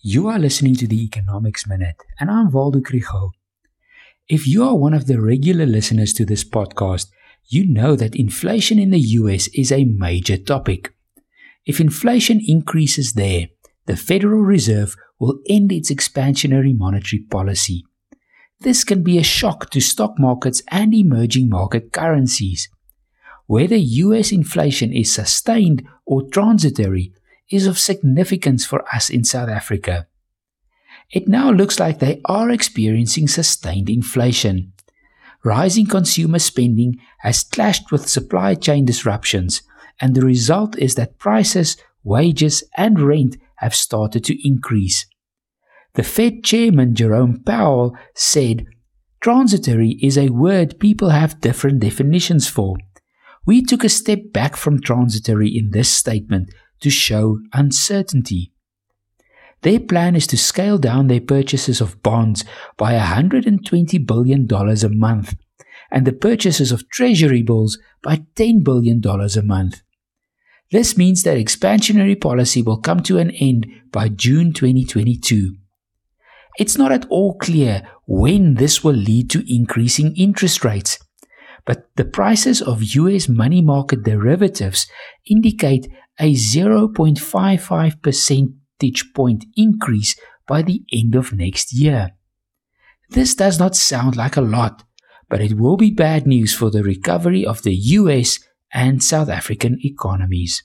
You are listening to the Economics Minute, and I'm Waldo Krugell. If you are one of the regular listeners to this podcast, you know that inflation in the US is a major topic. If inflation increases there, the Federal Reserve will end its expansionary monetary policy. This can be a shock to stock markets and emerging market currencies. Whether US inflation is sustained or transitory is of significance for us in South Africa. It now looks like they are experiencing sustained inflation. Rising consumer spending has clashed with supply chain disruptions, and the result is that prices, wages, and rent have started to increase. The Fed chairman Jerome Powell said, Transitory is a word people have different definitions for. We took a step back from transitory in this statement to show uncertainty. Their plan is to scale down their purchases of bonds by $120 billion a month and the purchases of treasury bills by $10 billion a month. This means that expansionary policy will come to an end by June 2022. It's not at all clear when this will lead to increasing interest rates, but the prices of US money market derivatives indicate a 0.55 percentage point increase by the end of next year. This does not sound like a lot, but it will be bad news for the recovery of the US and South African economies.